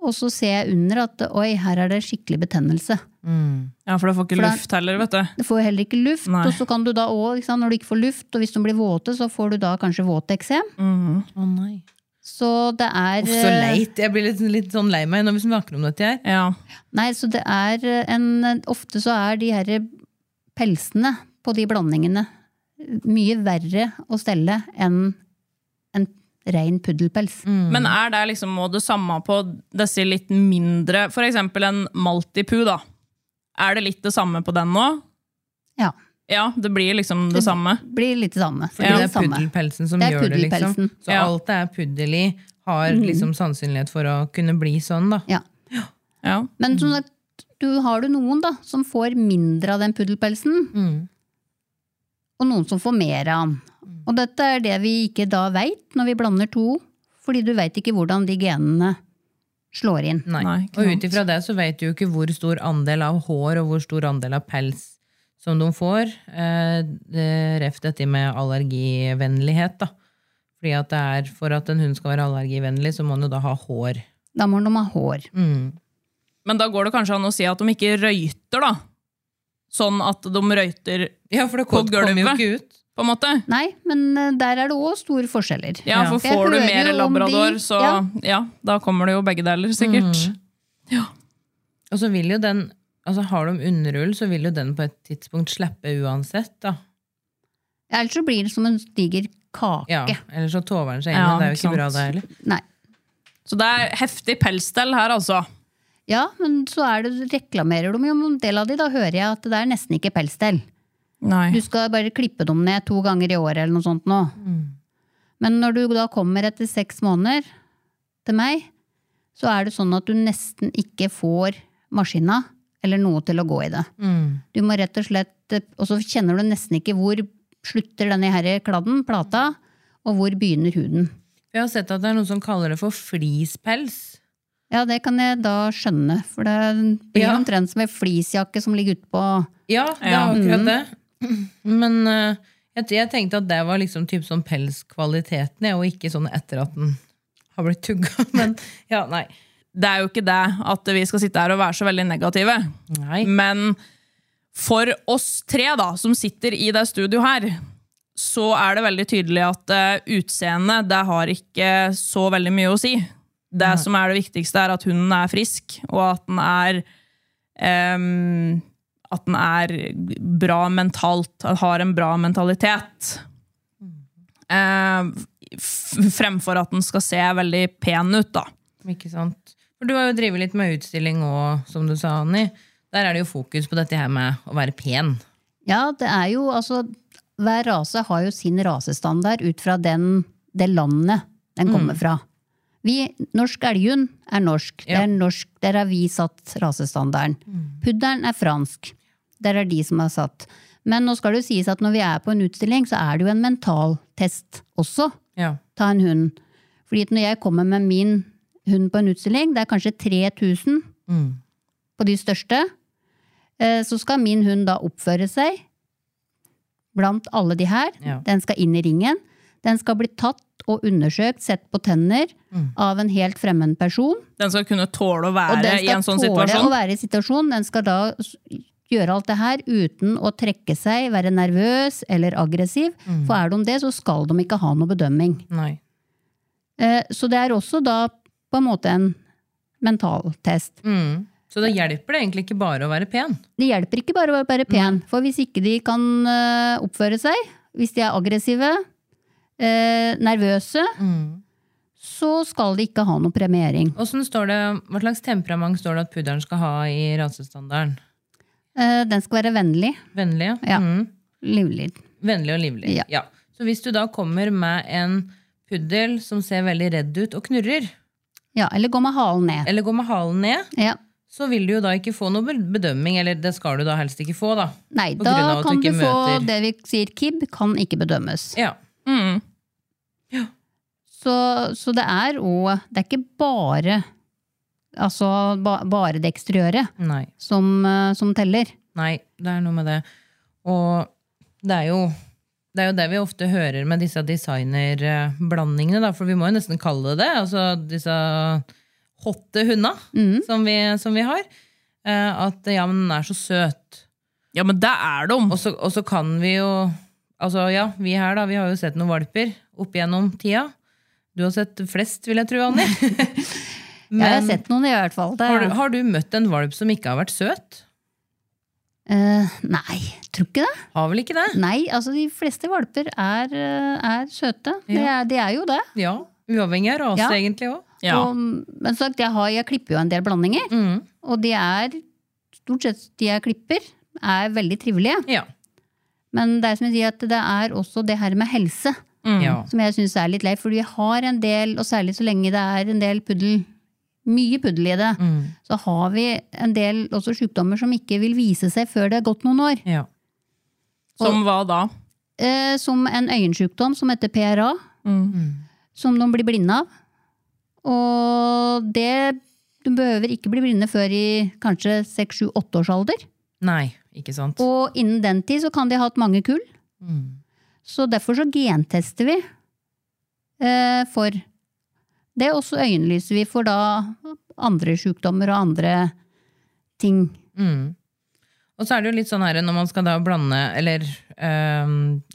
Og så ser jeg under at oi, her er det skikkelig betennelse. Mm. Ja, For du får ikke For luft heller, vet du. Det får heller ikke luft, Nei. og så kan du da også, ikke sant, når du ikke får luft, og hvis de blir våte, så får du da kanskje våteksem. Mm. Å nei. Så det er Uff, så eh, leit. Jeg blir litt, litt sånn lei meg når vi snakker om dette her. Ja. Nei, så det er en Ofte så er de her pelsene på de blandingene mye verre å stelle enn en rein puddelpels. Mm. Men er det liksom må det samme på disse litt mindre For eksempel en Maltipu, da. Er det litt det samme på den nå? Ja. Ja, det blir liksom det samme. Blir litt det samme. For Det det er puddelpelsen som Det er gjør det, liksom. Så Ja. alt det er puddel i, har Mhm. liksom sannsynlighet for å kunne bli sånn, da. Ja. Ja. Men som sagt, du har du noen da, som får mindre av den puddelpelsen, Mm. Og noen som får mer av den. Og dette er det vi ikke da veit når vi blander to, fordi du veit ikke hvordan de genene slår inn. Nei. Nei, og ut ifra det så vet du jo ikke hvor stor andel av hår og hvor stor andel av pels som de får. Eh, det- Ref dette med allergivennlighet, da. Fordi at det er, For at en hund skal være allergivennlig, så må den jo da ha hår. Da må de ha hår. Mm. Men da går det kanskje an å si at de ikke røyter, da. Sånn at de røyter, Ja, for det På jo gulvet. ut. på en måte. Nei, men eh, der er det òg store forskjeller. Ja, Ja. for Jeg får du mer labrador, de- så ja. ja, da kommer det jo begge deler, sikkert. Mm. Og så vil jo den altså Har de underull, så vil jo den på et tidspunkt slippe uansett, da. Ellers så blir det som en diger kake. Ja, Eller så tover den seg inn, Ja, men det er jo ikke sant. bra, det heller. Nei. Så det er heftig pelsstell her, altså. Ja, men så er det, reklamerer de jo om en del av de, da hører jeg at det er nesten ikke pelsstell. Nei. Du skal bare klippe dem ned to ganger i året eller noe sånt nå. Mm. Men når du da kommer etter seks måneder til meg, så er det sånn at du nesten ikke får maskina eller noe til å gå i det. Du må rett og slett Og så kjenner du nesten ikke hvor slutter denne her kladden, plata, og hvor begynner huden. Vi har sett at det er noen som kaller det for flispels. Ja, det kan jeg da skjønne, for det blir Ja. omtrent som ei fleecejakke som ligger utpå Ja, det er akkurat det. Men uh, jeg, jeg tenkte at det var liksom typ sånn pelskvaliteten, og ikke sånn etter at den har blitt tugga. Men ja, nei. Det er jo ikke det at vi skal sitte her og være så veldig negative. Nei. Men for oss tre da, som sitter i det studioet her, så er det veldig tydelig at uh, utseendet det har ikke så veldig mye å si. Det som er det viktigste, er at hunden er frisk, og at den er um, At den er bra mentalt, har en bra mentalitet. F- fremfor at den skal se veldig pen ut, da. Ikke sant? For du har jo drevet litt med utstilling òg, som du sa, Anni. Der er det jo fokus på dette her med å være pen. Ja, det er jo altså Hver rase har jo sin rasestandard ut fra den, det landet den kommer fra. Vi, Norsk elghund er norsk. Ja. er norsk. Der har vi satt rasestandarden. Puddelen er fransk. Der er de som har satt. Men nå skal det jo sies at når vi er på en utstilling, så er det jo en mentaltest også. Ja. Ta en hund. Fordi når jeg kommer med min hund på en utstilling, det er kanskje 3000 på de største, eh, så skal min hund da oppføre seg blant alle de her. Ja. Den skal inn i ringen. Den skal bli tatt og undersøkt, sett på tenner, av en helt fremmed person. Den skal kunne tåle å være i en sånn situasjon? Den skal tåle å være i situasjon. Den skal da gjøre alt det her uten å trekke seg, være nervøs eller aggressiv. For er de det, så skal de ikke ha noe bedømming. Nei. Eh, Så det er også da på en måte en mentaltest. Mm. Så det hjelper det egentlig ikke bare å være pen. Det hjelper ikke bare å være pen, for hvis ikke de kan eh, oppføre seg, hvis de er aggressive, eh, nervøse, så skal de ikke ha noe premiering. Står det, hva slags temperament står det at pudderen skal ha i rasestandarden? Eh, den skal være vennlig, Vennlig, Ja. Mm. livlig. Vennlig og livlig. Ja. Så hvis du da kommer med en puddel som ser veldig redd ut og knurrer, Ja, eller går med halen ned. eller går med halen ned, Ja. så vil du jo da ikke få noe bedømming, eller det skal du da helst ikke få, da. Nei, da kan du du få møter- det vi sier KIB, kan ikke bedømmes. Ja. Mm. Så, så det er òg Det er ikke bare Altså ba, bare det eksteriøre som, eh, som teller. Nei, det er noe med det. Og det er jo det er jo det vi ofte hører med disse designerblandingene, da, for vi må jo nesten kalle det det. Altså disse hotte hundene Mm. som, vi, som vi har. Eh, At ja, men den er så søt. Ja, men det er de! Og så, og så kan vi jo Altså ja, vi her da, vi har jo sett noen valper opp gjennom tida. Du har sett flest, vil jeg tro, Anni. jeg har sett noen i hvert fall. Har, du, har du møtt en valp som ikke har vært søt? Uh, nei, tror ikke det. Har vel ikke det? Nei, altså de fleste valper er, eh, er søte. De, er, de er jo det. Ja. Uavhengig av rase, Ja. egentlig òg. Ja. Og, men sagt, jeg, har, jeg klipper jo en del blandinger, Mm. og de er stort sett de jeg klipper, er veldig trivelige. Ja. Men det er som jeg sier at det er også det her med helse Mm. ja. som jeg syns er litt lei, For vi har en del, og særlig så lenge det er en del puddel, mye puddel i det, Mm. så har vi en del også sykdommer som ikke vil vise seg før det er gått noen år. ja. Som hva da? Eh, som en øyensykdom som heter PRA, som de blir blinde av. Og det Du behøver ikke bli blinde før i kanskje seks, sju, åtte års alder. Nei, ikke sant. Og innen den tid så kan de ha hatt mange kull. Mm. Så derfor så gentester vi eh, for det. Og så øyenlyser vi for da andre sykdommer og andre ting. Mm. Og så er det jo litt sånn her når man skal da blande, eller eh,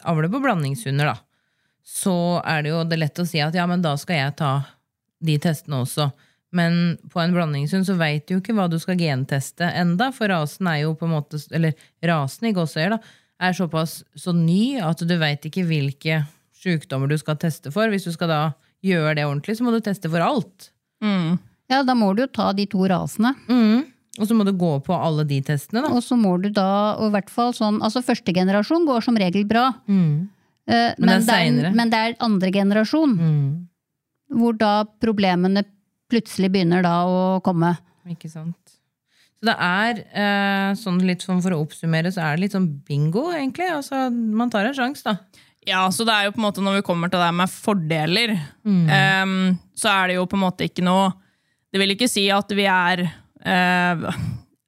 avle på blandingshunder, da, så er det jo det lett å si at ja, men da skal jeg ta de testene også. Men på en blandingshund så veit du jo ikke hva du skal genteste enda, for rasen er jo på en måte, eller rasen i gåseøyer, da, er såpass så ny at du veit ikke hvilke sykdommer du skal teste for. Hvis du skal da gjøre det ordentlig, så må du teste for alt. Mm. Ja, da må du jo ta de to rasene. Mm. Og så må du gå på alle de testene, da. Og så må du da, og i hvert fall sånn Altså første generasjon går som regel bra. Mm. Eh, Men det er men det er andre generasjon Mm. hvor da problemene plutselig begynner da å komme. Ikke sant. Så det er, eh, sånn litt for å oppsummere, så er det litt sånn bingo, egentlig. Altså, man tar en sjanse, da. Ja, så det er jo på en måte når vi kommer til det med fordeler, em, så er det jo på en måte ikke noe Det vil ikke si at vi er eh,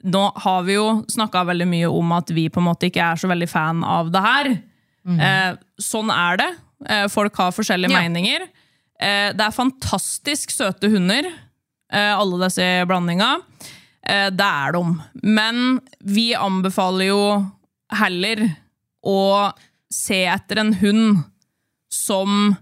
Nå har vi jo snakka veldig mye om at vi på en måte ikke er så veldig fan av det her. Eh, sånn er det. Eh, folk har forskjellige Ja. meninger. Eh, det er fantastisk søte hunder, eh, alle disse blandinga. Eh, det er de. Men vi anbefaler jo heller å se etter en hund som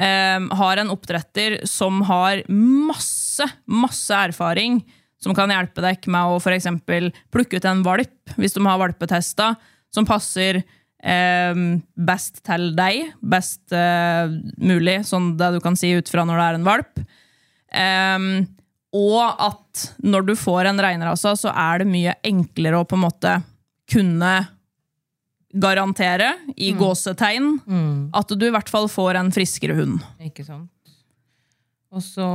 eh, har en oppdretter som har masse, masse erfaring, som kan hjelpe deg med å eksempel plukke ut en valp, hvis de har valpetesta, som passer eh, best til deg, best eh, mulig, sånn det du kan si ut fra når det er en valp. Ehm, og at når du får en regnrase, så er det mye enklere å på en måte kunne garantere, i gåsetegn, at du i hvert fall får en friskere hund. Ikke sant. Og så,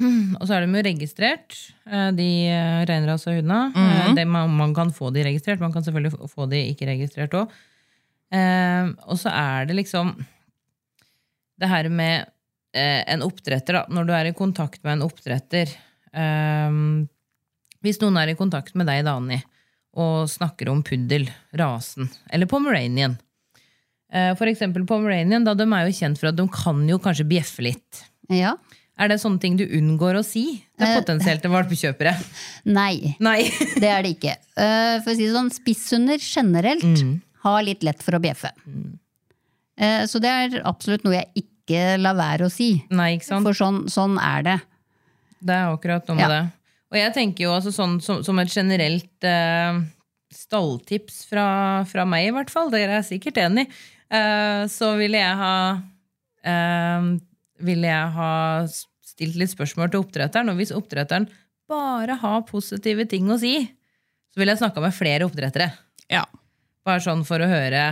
og så er de jo registrert, eh, de eh, reinrasa hundene. Mm. det man, man kan få de registrert, man kan selvfølgelig få- de ikke registrert òg. Eh, og så er det liksom det her med en oppdretter, da. Når du er i kontakt med en oppdretter eh, Hvis noen er i kontakt med deg, Dani, og snakker om puddel, rasen, eller pomeranian eh, For eksempel pomeranian, da de er jo kjent for at de kan jo kanskje bjeffe litt. Ja. Er det sånne ting du unngår å si til potensielt valpekjøpere? Nei, Nei. det er det ikke. Eh, For å si det sånn, spisshunder generelt har litt lett for å bjeffe. Eh, Så det er absolutt noe jeg ikke lar være å si. Nei, ikke sant? For sånn, sånn er det. Det er akkurat noe med Ja. det. Og jeg tenker jo altså sånn som, som et generelt eh, stalltips fra, fra meg, i hvert fall, dere er sikkert enig, eh, så ville jeg ha eh, Ville jeg ha stilt litt spørsmål til oppdretteren, og hvis oppdretteren bare har positive ting å si, så ville jeg snakka med flere oppdrettere. Ja. Bare sånn for å høre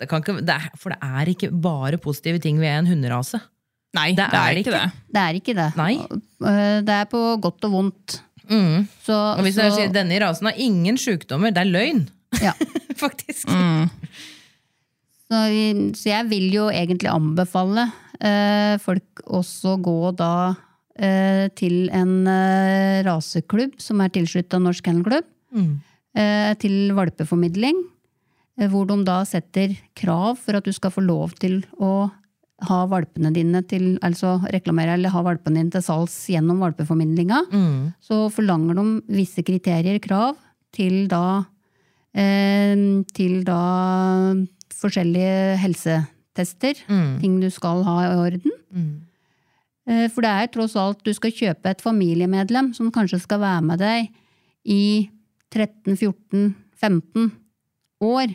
det kan ikke, det er, For det er ikke bare positive ting ved en hunderase. Nei, Det det, er er ikke det. Det er ikke det. Nei. Eh, Det er på godt og vondt. Mm. Så, Og hvis så, jeg sier denne rasen har ingen sykdommer, det er løgn. ja. Faktisk. så, så jeg vil jo egentlig anbefale eh, folk også gå da eh, til en eh, raseklubb som er tilslutta Norsk Kennelklubb, eh, til valpeformidling, hvor de da setter krav for at du skal få lov til å ha valpene dine til, altså reklamere eller ha valpene dine til salgs gjennom valpeformidlinga. Så forlanger de visse kriterier, krav, til da eh, til da forskjellige helsetester. Ting du skal ha i orden. Eh, For det er tross alt du skal kjøpe et familiemedlem som kanskje skal være med deg i 13-14-15 år.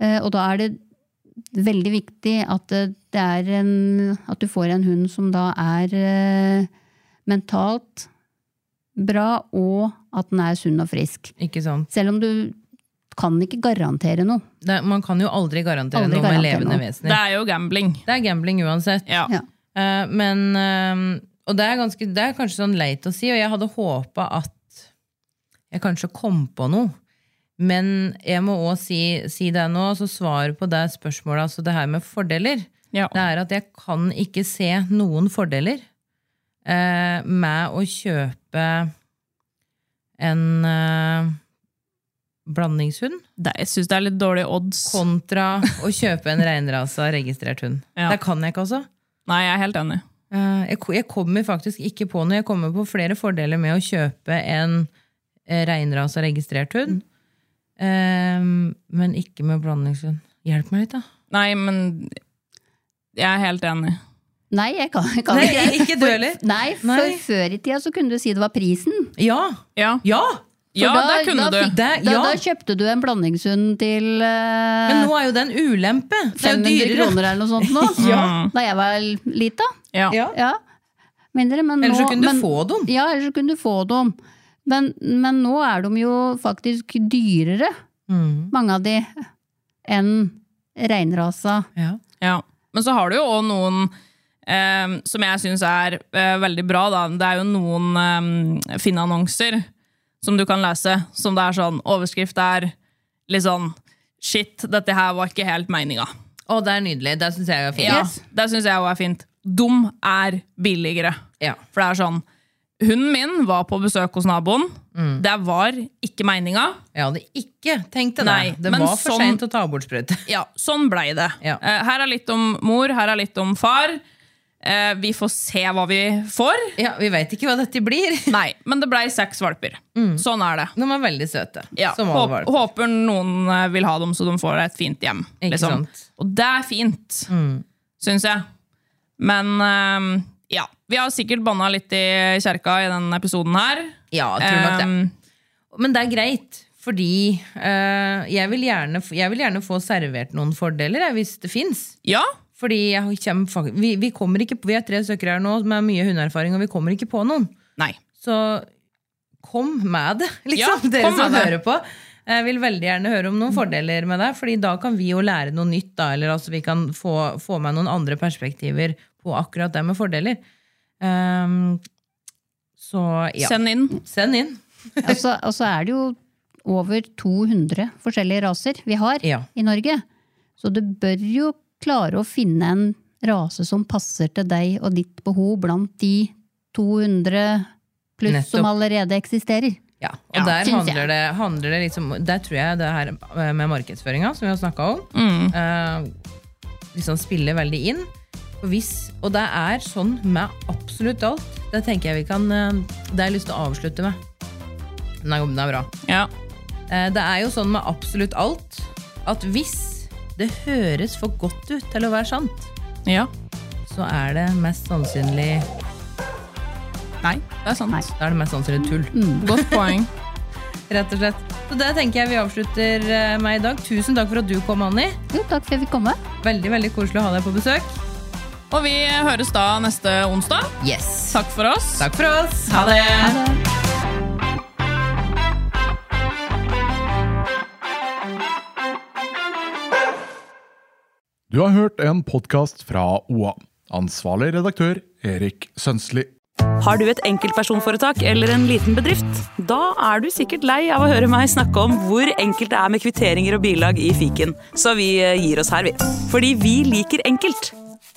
Eh, Og da er det veldig viktig at det det er en At du får en hund som da er eh, mentalt bra, og at den er sunn og frisk. Ikke sant? Selv om du kan ikke garantere noe. Det, man kan jo aldri garantere Aldri noe med garantere levende noe. Det er jo gambling. Det er gambling uansett. Ja. Ja. Uh, men uh, Og det er, ganske, det er kanskje sånn leit å si, og jeg hadde håpa at jeg kanskje kom på noe. Men jeg må òg si, si det nå, så svaret på det spørsmålet, altså det her med fordeler, Ja. det er at jeg kan ikke se noen fordeler eh, med å kjøpe en eh, blandingshund Det, jeg syns det er litt dårlige odds. kontra å kjøpe en reinrasa registrert hund. Ja. Det kan jeg ikke, altså. Nei, jeg er helt enig. Eh, Jeg, jeg kommer faktisk ikke på noe. Jeg kommer på flere fordeler med å kjøpe en eh, reinrasa registrert hund, Eh, men ikke med blandingshund. Hjelp meg litt, da. Nei, men jeg er helt enig. Nei, jeg kan, jeg kan Nei, ikke. ikke du heller. Nei, for Nei. før i tida så kunne du si det var prisen. Ja! Ja, Ja! Ja da, det kunne da du. Fikk, da, ja. da kjøpte du en blandingshund til uh, Men nå er jo det en ulempe. Det er jo 500 dyrere. kroner eller noe sånt nå. Ja. Da jeg var lita. Ja. Ja. Ja. Mindre, men Ellers så kunne du men, få dem. Ja, ellers så kunne du få dem. Men, men nå er de jo faktisk dyrere, Mm. mange av de, enn reinrasa. Ja. Ja. Men så har du jo òg noen eh, som jeg syns er eh, veldig bra. Da. Det er jo noen eh, Finn-annonser som du kan lese, som det er sånn Overskrift er litt sånn Shit, dette her var ikke helt meninga. Å, det er nydelig. Det syns jeg er fint. Ja, det syns jeg òg er fint. Dum er billigere. Ja. For det er sånn Hunden min var på besøk hos naboen. Mm. Det var ikke meninga. Jeg hadde ikke tenkt det. Nei, det var for sånn- seint å ta bort sprøyte. Ja, sånn blei det. Ja. Eh, her er litt om mor, her er litt om far. Eh, vi får se hva vi får. Ja, Vi veit ikke hva dette blir. Nei, men det blei seks valper. Sånn er det. De er veldig søte. Ja, som håp, valper. håper noen eh, vil ha dem, så de får et fint hjem. Liksom. Og det er fint, syns jeg. Men eh, ja, vi har sikkert banna litt i kjerka i denne episoden her. Ja, jeg tror nok det. Eh, Men det er greit, fordi eh, jeg, vil gjerne, jeg vil gjerne få servert noen fordeler, hvis det fins. ja, Fordi jeg kommer, vi, vi, kommer ikke, vi er tre søkere her nå med mye hundeerfaring, og vi kommer ikke på noen. nei. Så kom med det, liksom, Ja, dere som hører på. Jeg vil veldig gjerne høre om noen fordeler med det, Fordi da kan vi jo lære noe nytt. da, Eller altså vi kan få, få med noen andre perspektiver på akkurat det med fordeler. Ehm, så ja, Send inn. send inn. Og så og så er det jo over 200 forskjellige raser vi har Ja. i Norge. Så du bør jo klare å finne en rase som passer til deg og ditt behov blant de 200 pluss Nettopp. som allerede eksisterer. Ja, og Ja, der handler det, handler det liksom Der tror jeg det her med markedsføringa, som vi har snakka om, Mm. eh, liksom spiller veldig inn. Og, hvis, og det er sånn med absolutt alt. Det tenker jeg vi kan eh, Det har jeg lyst til å avslutte med. Den er, den er bra. Ja. Eh, Det er jo sånn med absolutt alt at hvis det høres for godt ut til å være sant, ja. så er det mest sannsynlig Nei, det er sant. Nei. Da er det mest sannsynlig tull. Godt poeng. Rett og slett. Så det tenker jeg vi avslutter eh, med i dag. Tusen takk for at du kom, Anni. Jo, takk for at jeg fikk komme. Veldig veldig koselig å ha deg på besøk. Og vi høres da neste onsdag. Yes. Takk for oss. Takk for oss. Ha det. Ha det. Du har hørt en podkast fra OA. Ansvarlig redaktør Erik Sønsli. Har du et enkeltpersonforetak eller en liten bedrift? Da er du sikkert lei av å høre meg snakke om hvor enkelt det er med kvitteringer og bilag i fiken, så vi eh, gir oss her, vi. Fordi vi liker enkelt.